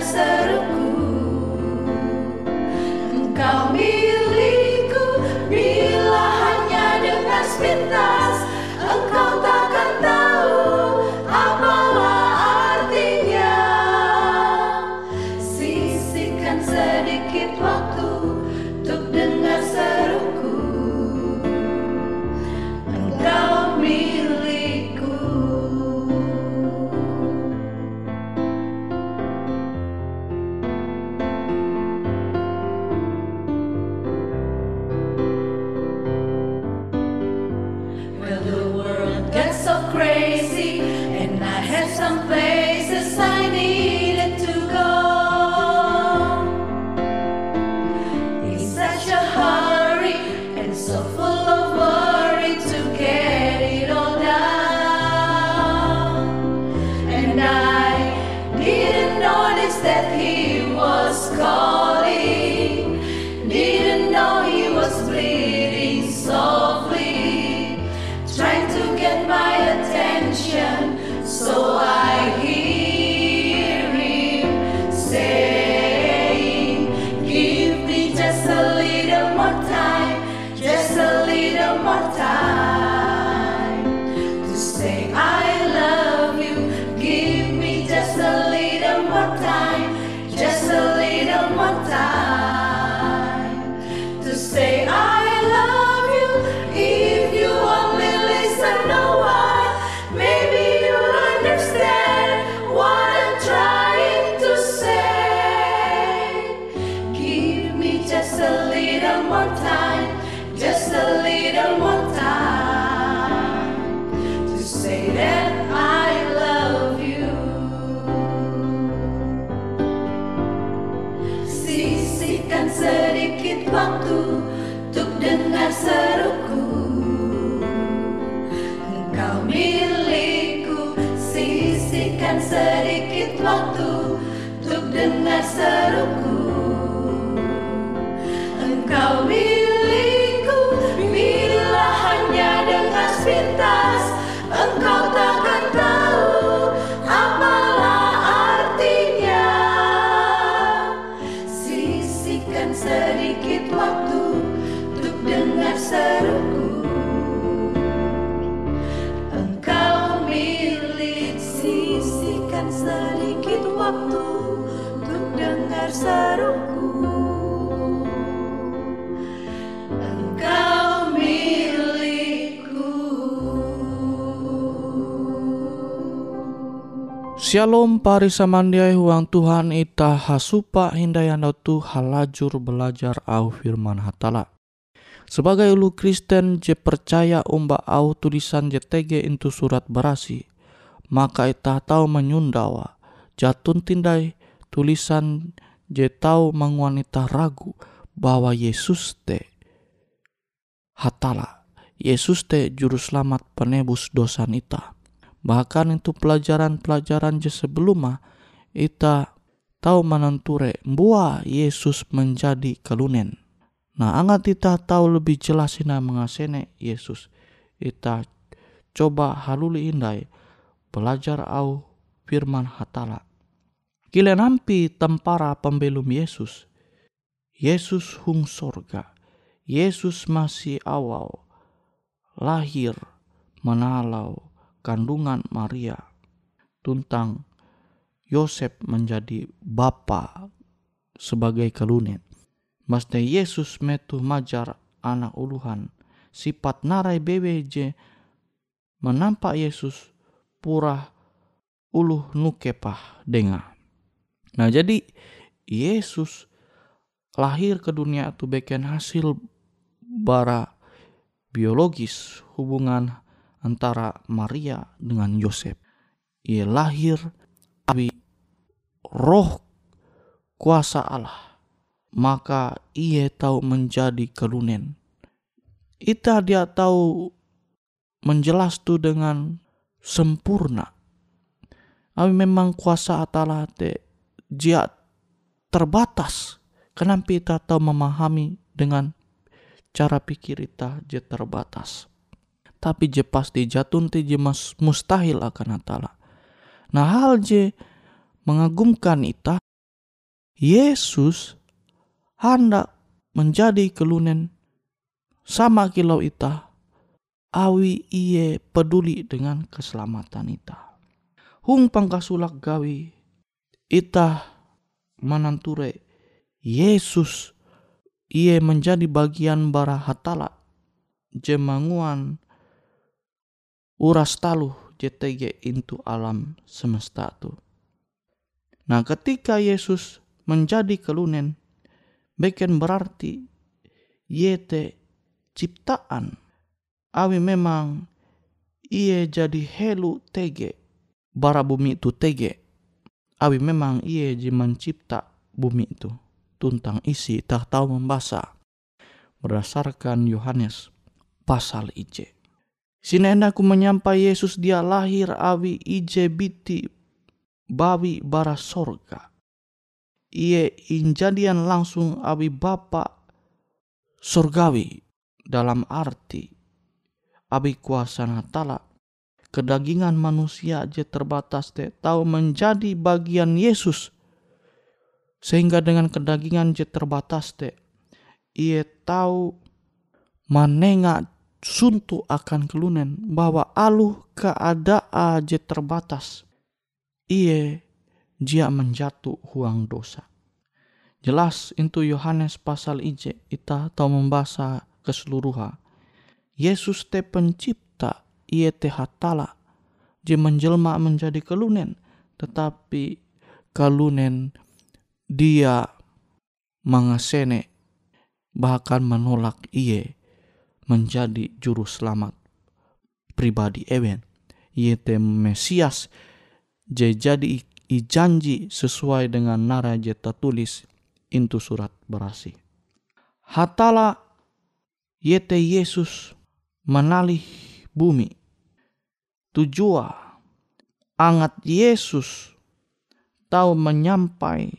Ser o Shalom pari samandiai huang Tuhan ita hasupa hindayana tu halajur belajar au firman hatala. Sebagai ulu Kristen je percaya umba au tulisan JTG itu surat berasi, maka ita tahu menyundawa jatun tindai tulisan je tahu menguanita ragu bahwa Yesus te hatala. Yesus te juru selamat penebus dosa nita Bahkan itu pelajaran-pelajaran je sebelumnya tahu menenture bahwa Yesus menjadi kelunen. Nah, angat kita tahu lebih jelas ina mengasene Yesus. Ita coba haluli indai belajar au firman hatala. Kile nampi tempara pembelum Yesus. Yesus hung sorga. Yesus masih awal lahir menalau kandungan Maria tuntang Yosef menjadi bapa sebagai kelunen. Maste Yesus metu majar anak uluhan sifat narai bebeje menampak Yesus pura uluh nukepah denga. Nah jadi Yesus lahir ke dunia itu beken hasil bara biologis hubungan antara Maria dengan Yosef. Ia lahir tapi roh kuasa Allah. Maka ia tahu menjadi kelunen. Ita dia tahu menjelas tu dengan sempurna. Tapi memang kuasa Allah te dia terbatas. Kenapa kita tahu memahami dengan cara pikir kita dia terbatas tapi je pasti jatun te je mustahil akan atala. Nah hal je mengagumkan ita, Yesus hendak menjadi kelunen sama kilau ita, awi iye peduli dengan keselamatan ita. Hung pangkasulak gawi, ita mananture Yesus iye menjadi bagian bara hatala jemanguan uras taluh JTG into alam semesta tu. Nah ketika Yesus menjadi kelunen, beken berarti yete ciptaan. Awi memang ia jadi helu tege, bara bumi itu tege. Awi memang ia jadi mencipta bumi itu. Tuntang isi tak tahu membaca. Berdasarkan Yohanes pasal IJ. Sinena ku menyampai Yesus dia lahir awi ije biti bawi bara sorga. Ie injadian langsung awi bapa sorgawi dalam arti abi kuasa natala kedagingan manusia aja terbatas te tahu menjadi bagian Yesus sehingga dengan kedagingan je terbatas te ia tahu manenga suntu akan kelunen bahwa aluh keadaan aja terbatas. Iye jia menjatuh huang dosa. Jelas itu Yohanes pasal ije ita tahu membaca keseluruhan. Yesus te pencipta, iye te hatala, je menjelma menjadi kelunen, tetapi kalunen dia mengasene bahkan menolak iye menjadi juru selamat pribadi Ewen. Yete Mesias je jadi i janji sesuai dengan nara je tertulis itu surat berasi. Hatala yete Yesus menalih bumi. Tujuan angat Yesus tahu menyampai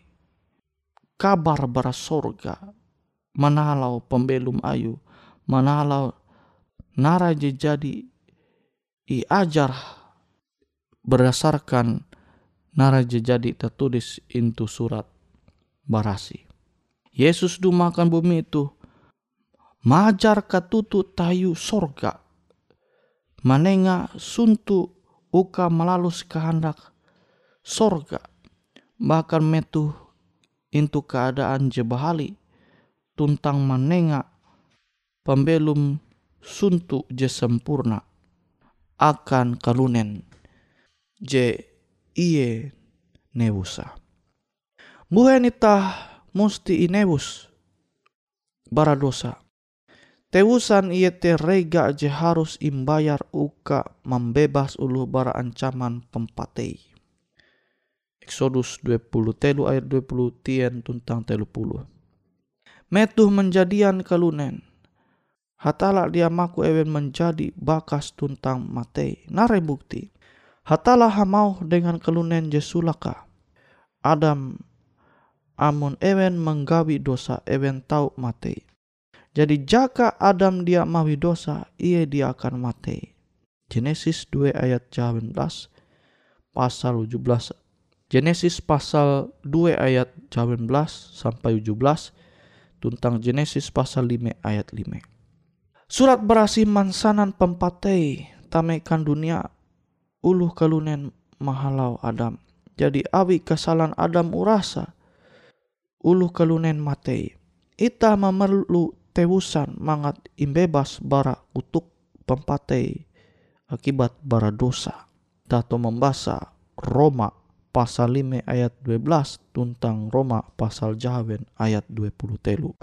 kabar bara sorga menalau pembelum ayu manalau nara jadi i ajar berdasarkan nara jadi tertulis itu surat barasi. Yesus du makan bumi itu majar katutu tayu sorga manenga suntu uka melalus kehendak sorga bahkan metu into keadaan jebahali tuntang manenga pembelum suntuk je sempurna akan kalunen je iye nebusa. Buhen itah musti inebus bara dosa. Tewusan iye te rega je harus imbayar uka membebas ulu bara ancaman pempatei. Exodus 20 telu ayat 20 tien tuntang telu puluh. Metuh menjadian kalunen. Hatala dia maku ewen menjadi bakas tuntang matei. Nare bukti. Hatala hamau dengan kalunen jesulaka. Adam amun ewen menggawi dosa ewen tau matei jadi jaka Adam dia mawi dosa, ia dia akan mati. Genesis 2 ayat 18 pasal 17. Genesis pasal 2 ayat 18 sampai 17 tentang Genesis pasal 5 ayat 5. Surat berasi mansanan pempatei tamekan dunia uluh kalunen mahalau Adam. Jadi awi kesalahan Adam urasa uluh kalunen matei. Ita memerlu tewusan mangat imbebas bara utuk pempatei akibat bara dosa. Tato membasa Roma pasal 5 ayat 12 tentang Roma pasal jawen ayat 20 telu.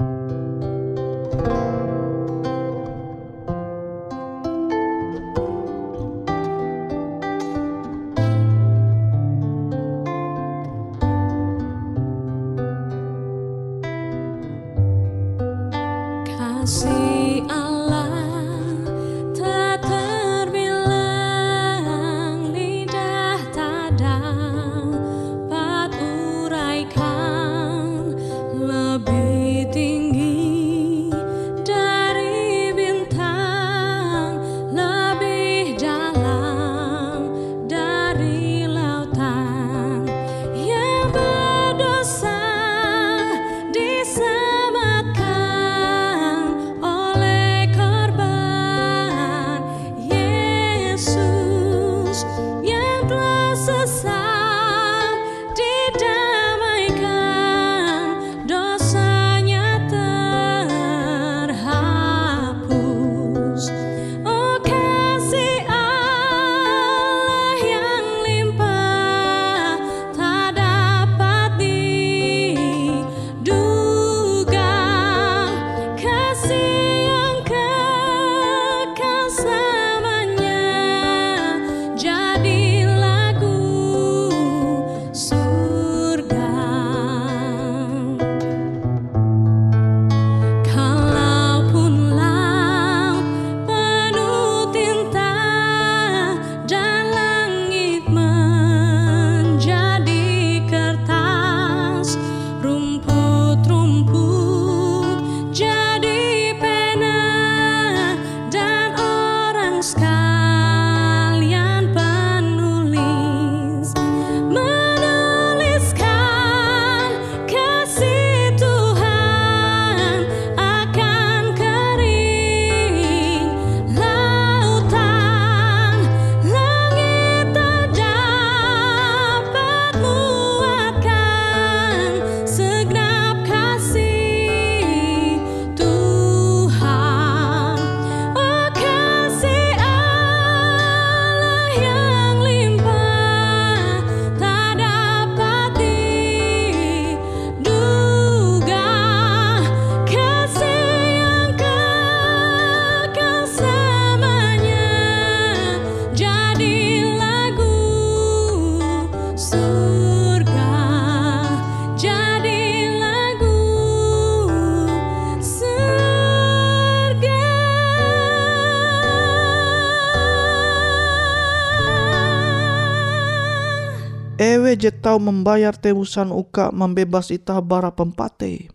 Tau membayar tebusan uka membebas ita bara pempate.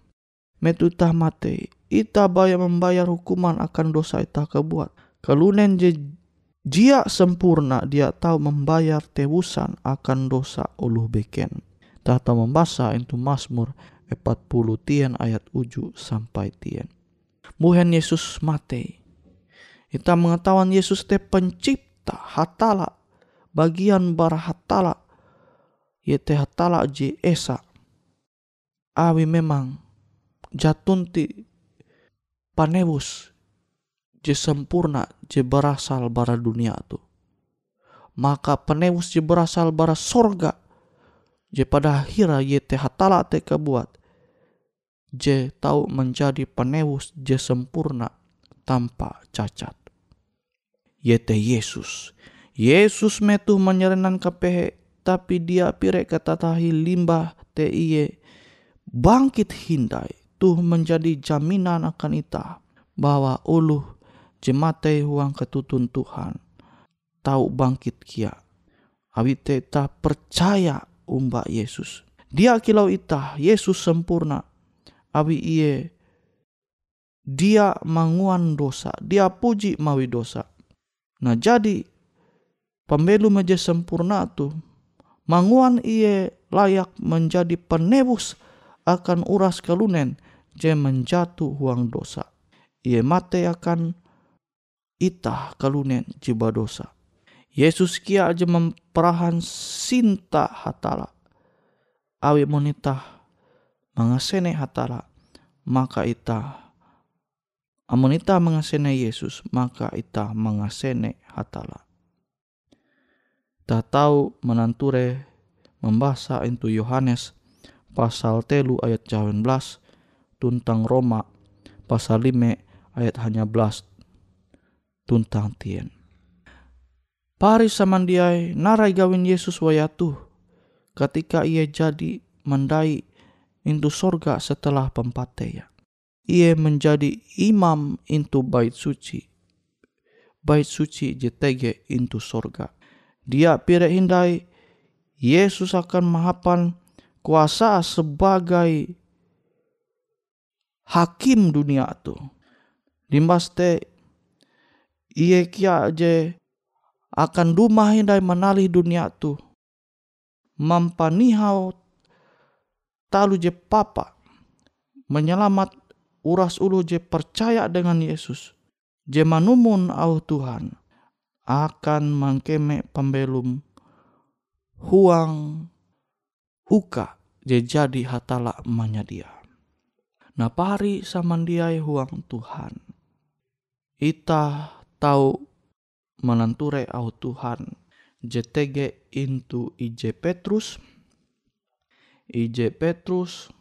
Metu itah mate. Ita bayar membayar hukuman akan dosa ita kebuat. Kalunen je jia sempurna dia tahu membayar tebusan akan dosa uluh beken. Tata membaca itu Mazmur 40 tien ayat uju sampai tien. Muhen Yesus mate. Kita mengetahuan Yesus te pencipta hatala bagian bara hatala ye teh hatala je esa. Awi memang jatunti panebus je sempurna je berasal bara dunia tu. Maka penewus je berasal bara sorga je pada akhirnya ye te hatala te kebuat je tahu menjadi penewus je sempurna tanpa cacat. Ye te Yesus. Yesus metu menyerenan kepehe tapi dia pire kata tahi limbah te iye bangkit hindai tuh menjadi jaminan akan ita bahwa uluh jemate huang ketutun Tuhan tahu bangkit kia awi te ta percaya umba Yesus. Dia kilau ita, Yesus sempurna. Abi iye, dia manguan dosa, dia puji mawi dosa. Nah jadi, pembelu meja sempurna tu, manguan iye layak menjadi penebus akan uras kalunen, je menjatuh huang dosa. Iye mate akan ita kalunen jiba dosa. Yesus kia aja memperahan sinta hatala. Awi monita mengasene hatala maka ita amonita mengasene Yesus maka ita mengasene hatala. Tak tahu menanture membaca itu Yohanes pasal telu ayat 19 tuntang Roma pasal 5 ayat hanya belas tuntang tien. Pari samandiai narai gawin Yesus wayatu ketika ia jadi mendai into sorga setelah pempateya. Ia menjadi imam into bait suci. Bait suci JTG into sorga. Dia pire hindai Yesus akan mahapan kuasa sebagai hakim dunia tu. Dimbaste ia kia je akan dumah hindai menali dunia tu. Mampanihau talu je papa menyelamat uras ulu je percaya dengan Yesus. Je manumun au Tuhan akan mangkeme pembelum huang uka je jadi hatala emanya dia. Nah pari samandiai huang Tuhan. Ita tahu menanture au Tuhan JTG into IJ Petrus IJ Petrus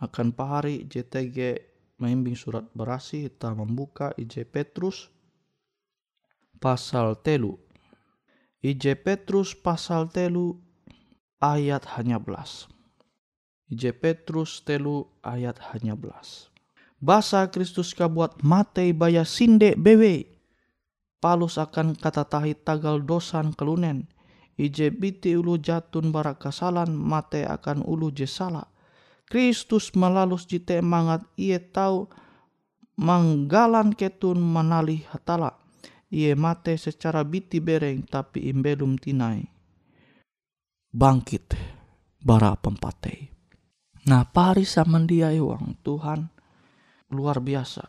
akan pahari JTG membimbing surat berasi kita membuka IJ Petrus pasal telu IJ Petrus pasal telu ayat hanya belas IJ Petrus telu ayat hanya belas Basa Kristus kabuat mate baya sinde bewe palus akan kata tahi tagal dosan kelunen. Ije biti ulu jatun barak kasalan mate akan ulu jesala. Kristus melalus jite mangat ia tahu manggalan ketun manali hatala. Ia mate secara biti bereng tapi imbelum tinai. Bangkit bara pempatei. Nah pari samandiai uang Tuhan luar biasa.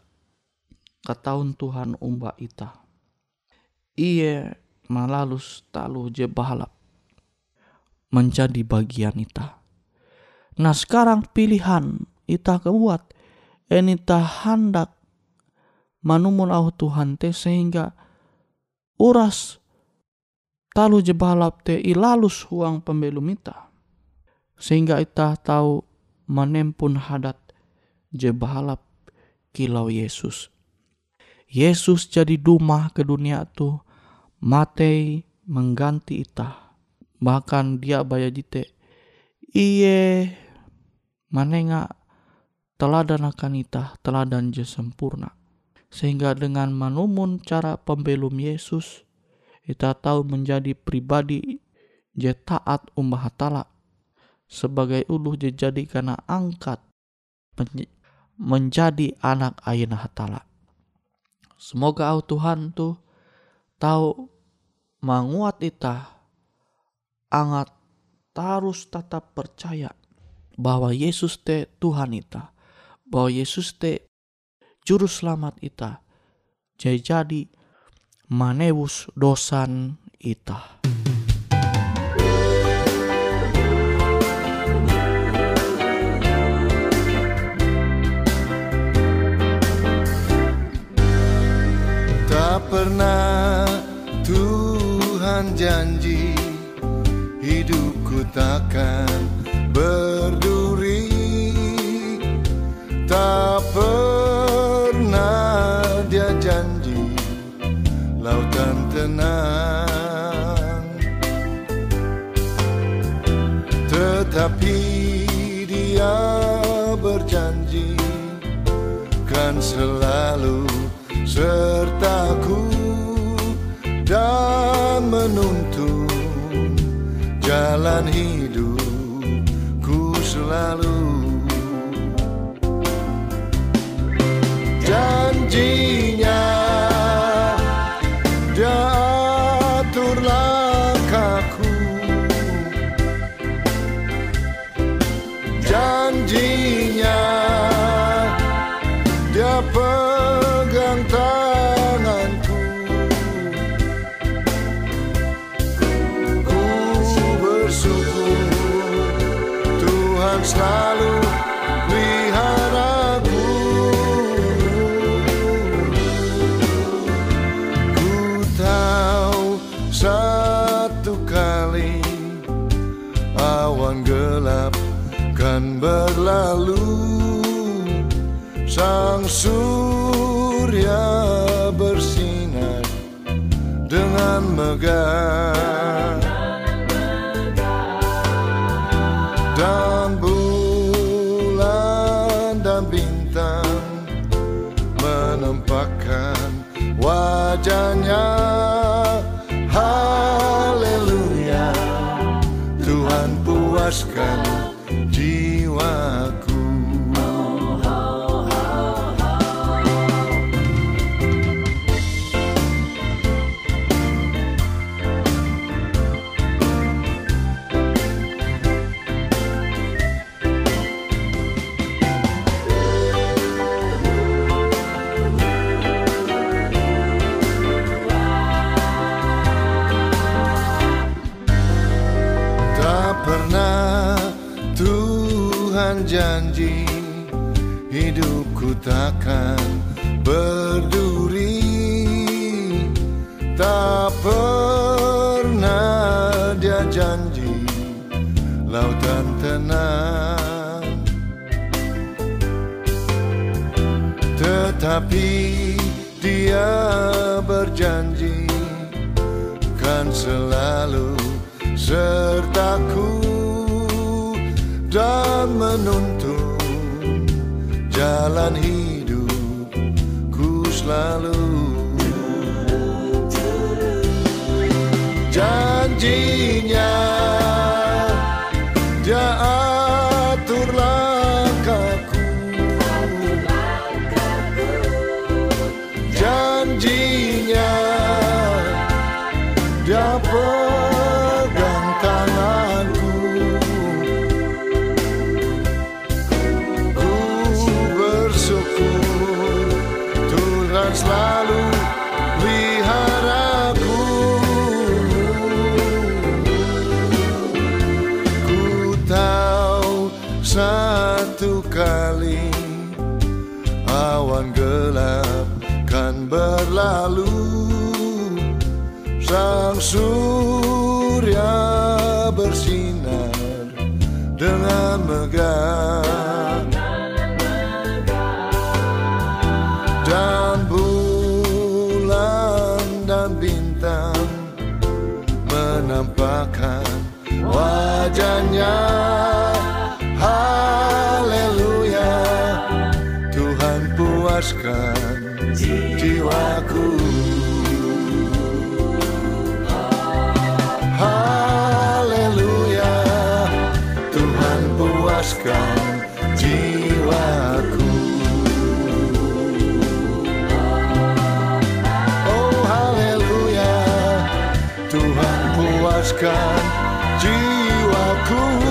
Kataun Tuhan umba ita ia malalus talu je balap menjadi bagian ita. Nah sekarang pilihan ita kebuat enita hendak manumun au Tuhan te sehingga uras talu je balap te ilalus huang pembelum ita. Sehingga ita tahu menempun hadat je balap kilau Yesus. Yesus jadi duma ke dunia tu mate mengganti ita bahkan dia baya jite iye manenga teladan akan ita teladan je sempurna sehingga dengan manumun cara pembelum Yesus kita tahu menjadi pribadi je taat umbah hatala sebagai uluh jadi karena angkat menjadi anak ayah hatala. Semoga au Tuhan tuh tahu menguat ita angat tarus tetap percaya bahwa Yesus te Tuhan ita bahwa Yesus te juru selamat ita. Jadi jadi manewus dosan ita. Tak pernah Tuhan janji hidupku takkan berduri tak pernah sertaku dan menuntun jalan hidupku selalu. Dan bulan dan bintang menampakkan wajahnya. Haleluya. Tuhan puaskan takkan berduri. Tak pernah dia janji Lautan tenang. Tetapi dia berjanji Kan selalu sertaku Dan menuntun jalan lalu. Janjinya berlalu. Sang surya bersinar dengan megah. puaskan jiwaku. Oh haleluya Tuhan puaskan jiwaku.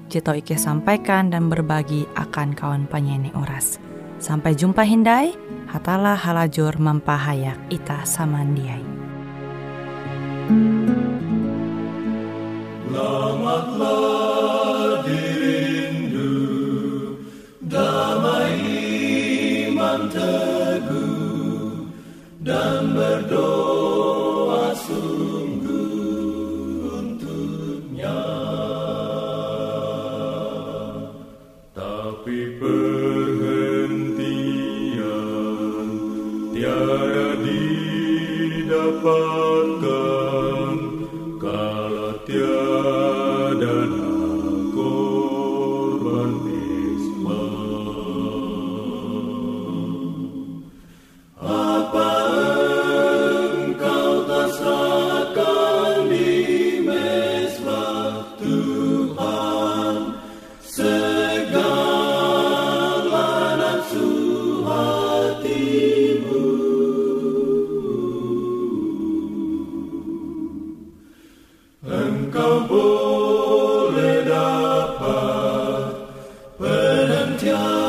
tau Ike sampaikan dan berbagi akan kawan penyanyi Uras. Sampai jumpa Hindai, hatalah halajur mempahayak ita samandiai. Selamatlah dirindu Damai iman teguh Dan berdoa Yeah.